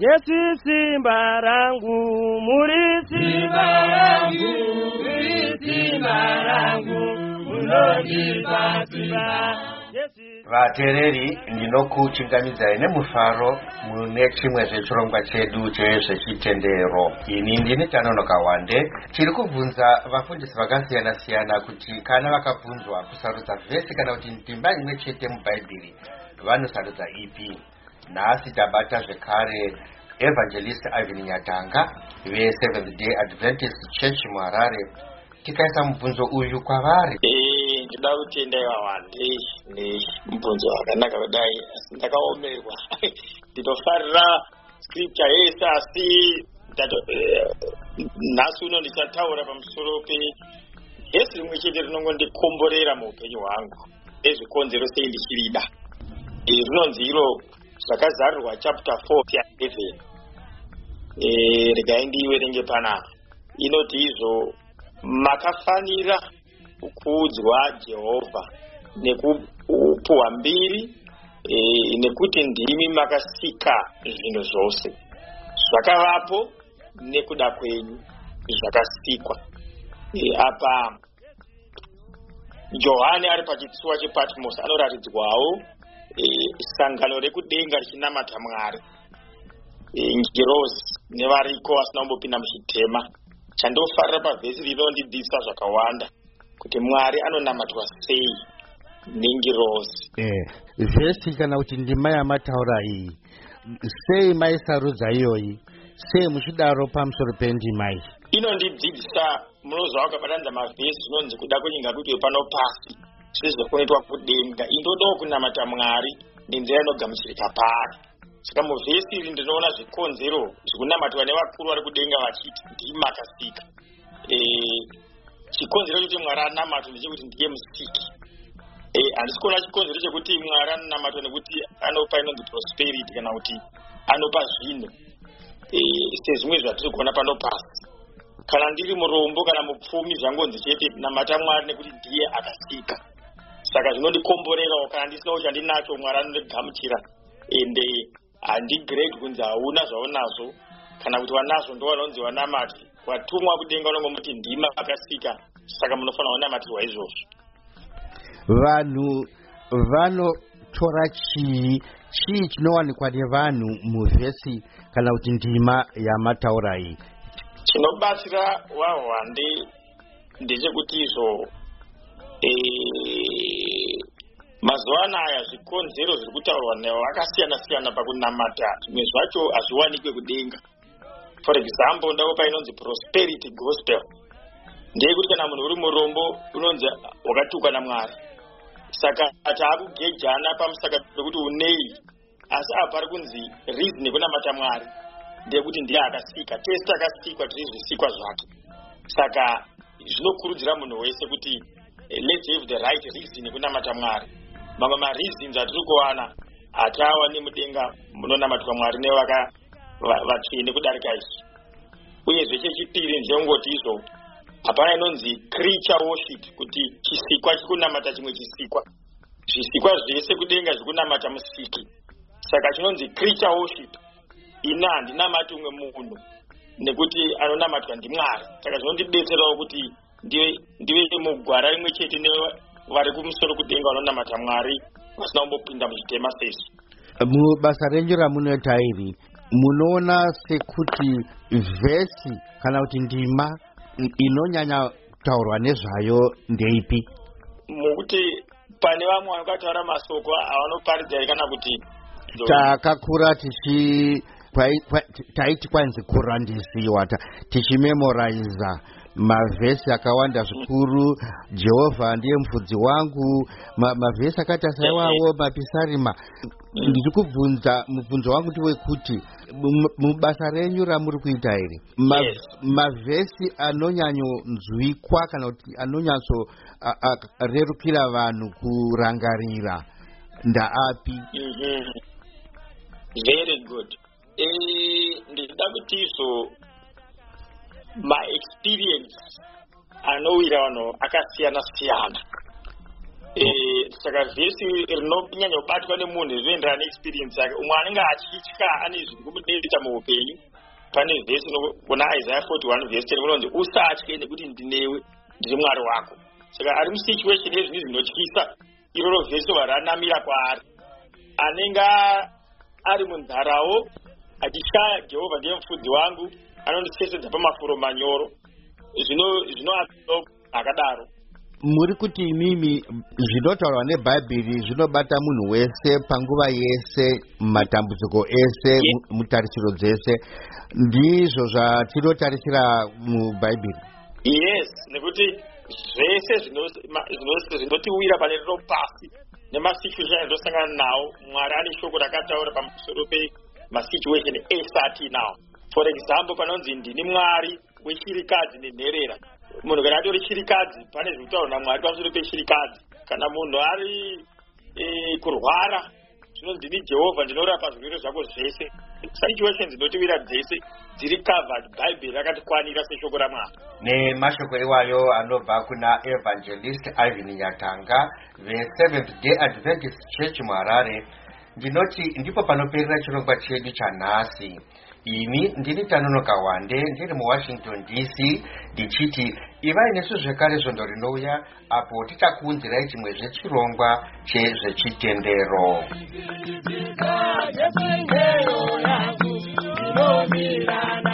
jesu simba rangu muri simba rangu muri simba rangu munondipa simba. Jesu vateereri ndinokuchingamidzai nemufaro mune chimwe zvechirongwa chedu chezvechitendero ini ndini tanonoka wande tiri kubvunza vafundisi vakasiyana-siyana kuti kana vakabvunzwa kusarudza vhesi kana kuti ndimba imwe chete mubhaibheri vanosarudza ipi nhasi tabata zvekare evangelist ivan nyatanga veseventh day adventist church muharare tikaisa mubvunzo uyu kwavari? Eh, ndinoda kutenda ivavande nemubvunzo wakanaka kudai asi ndakaomerwa. Ndinofarira scripture yese asi eh, nhasi uno ndichataura pamusoro pevhesi rimwe chete rinongondikomborera muupenyu hwangu. Nezvikonzero sei ndichirida? Eh, rinonzi iro zvakazarirwa chapter 4 ya11 Eh, regai ndiiverenge panapa. Inoti izvo makafanira kuudzwa jehovha nekupuhwa mbiri e, nekuti ndimi makasika zvinhu zvose. Zvakavapo nekuda kwenyu zvakasikwa. E, apa johani ari pachitsuwa chepatmos anoratidzwawo e, sangano rekudenga richinamata mwari. E, ngirozi nevariko vasina kumbopinda muchitema. Chandofarira pavhesi rinondidzidzisa zvakawanda kuti mwari anonamatwa sei nengirozi eh, vhesi kana kuti ndima yamataura iyi sei maisarudza iyoyi? Sei muchidaro pamusoro pendima iyi? Inondidzidzisa munozva wakabatanidza mavhesi zvinonzi kuda kwenyika kuti pano pasi zvezvekunoitwa kudenga indodawo kunamata mwari nenzira inogamuchirika pari. Saka muvhesi iri ndinoona zvikonzero zvekunamatwa nevakuru vari kudenga vachiti ndimi makasika Eh, chikonzero chekuti mwari anamatwa ndechekuti ndiye musiki. Eh, handisi kuona chikonzero chekuti mwari anonamatwa nekuti anopa inonzi prosperity kana kuti anopa zvinhu. Eh, sezvimwe zvatiri kuona pano pasi. Kana ndiri murombo kana mupfumi zvangonzi chete namata mwari nekuti ndiye akasika saka zvinondikomborerawo kana ndisinawo chandinacho mwari anondigamuchira ende handigrade kunzi hauna zvaunazvo kana kuti wanazvo ndo vanonzi wanamati. Watumwa kudenga unongomuti ndima akasika. Saka munofanira kunamatirwa izvozvo. Vanhu vanotora chii? Chii chinowanikwa nevanhu muvhesi kana kuti ndima yamataura iyi? Chinobatsira wahwande ndechekuti izvo eh, mazuva anaya zvikonzero zviri kutaurwa nevakasiyana siyana pakunamata. Zvimwe zvacho hazviwanikwe kudenga for example ndakupa inonzi prosperity gospel. Ndeyekuti kana munhu uri murombo unonzi wakatukwa namwari. Saka taakugejana pamusaka pekuti unei? Asi apa pari kunzi reason yekunamata mwari. Ndeyekuti ndiye akasika. Tese takasikwa tiri zvisikwa zvake. Saka zvinokurudzira munhu wese kuti eh, let's have the right reason yekunamata mwari mamwe mareasons atiri kuwana hatawa nemudenga munonamatwa mwari nevaka va- vatsvene kudarika izvi uyezve chechipiri ndechongoti izvo hapana inonzi creature worship kuti chisikwa chikunamata chimwe chisikwa. Zvisikwa zvese kudenga zvikunamata musiki. Saka chinonzi creature worship ina handinamati umwe munhu nekuti anonamatwa ndimwari. Saka zvinondibetserawo kuti ndive mugwara rimwe chete nevari kumusoro kudenga vanonamata mwari vasina kumbopinda muchitema sesu. Mubasa renyu ramunoita iri munoona sekuti vhesi kana kuti ndima inonyanya kutaurwa nezvayo ndeipi? Mukuti pane vamwe vakataura masoko avanoparidza kana kuti takakura tichi taiti kwanzi kurandisiwa tichimemoraiza mavhesi akawanda zvikuru. Jehovha ndiye mufudzi wangu. Ma- mavhesi akaita saiwawo mapisarima. Ndiri kubvunza mubvunzo wangu ndewekuti mu- mubasa renyu ramuri kuita iri ma- Yes. mavhesi anonyanyonzwikwa kana kuti anonyatsorerukira vanhu kurangarira. Ndaapi Mhm. very good. Eh, ndinoda kuti izvo maexperience anowira vanhu akasiyana siyana Eh, saka vhesi rinonyanya kubatwa nemunhu zvinoenderana neexperience yake umwe anenge achitya ane zviri kumudedeta muupenyu. Pane vhesi kuna isaiah 41 vhesi 10 kunonzi usatye nekuti ndinewe ndiri mwari wako. Saka ari musituation yezvinhu zvinotyisa iroro vhesi obva ranamira kwaari anenge ari munzarawo achitya jehovha ndiye mufudzi wangu anondisesedza pamafuro manyoro. Zvino zvino akadaro. Muri kuti imimi zvinotaurwa nebhaibheri zvinobata munhu wese panguva yese mumatambudziko ese Ye- mu- mutarisiro dzese. Ndizvo zvatinotarisira mubhaibheri yes nekuti zvese zvinotiwira pane rino pasi nemasituation atosangana nawo mwari ane shoko rakataura pamusoro pemasituation ese atinawo for example panonzi ndini mwari wechirikadzi nenherera munhu kana atori chirikadzi pane zviri kutaurwa namwari pamusoro pechirikadzi kana munhu ari eh, kurwara zvino ndini jehovha ndinorapa zvirwere zvako zvese. Situations dzinotiwira dzese dziri covered bhaibheri rakatikwanira seshoko ramwari nemashoko iwayo anobva kuna evangelist ivan nyatanga veseventh day adventist church muharare ndinoti ndipo panoperera chirongwa chedu chanhasi ini ndini tanonoka wande ndiri muwashington dc ndichiti ivai nesu zvekare zvondo rinouya apo tichakuunzirai chimwe zvechirongwa chezvechitendero inomira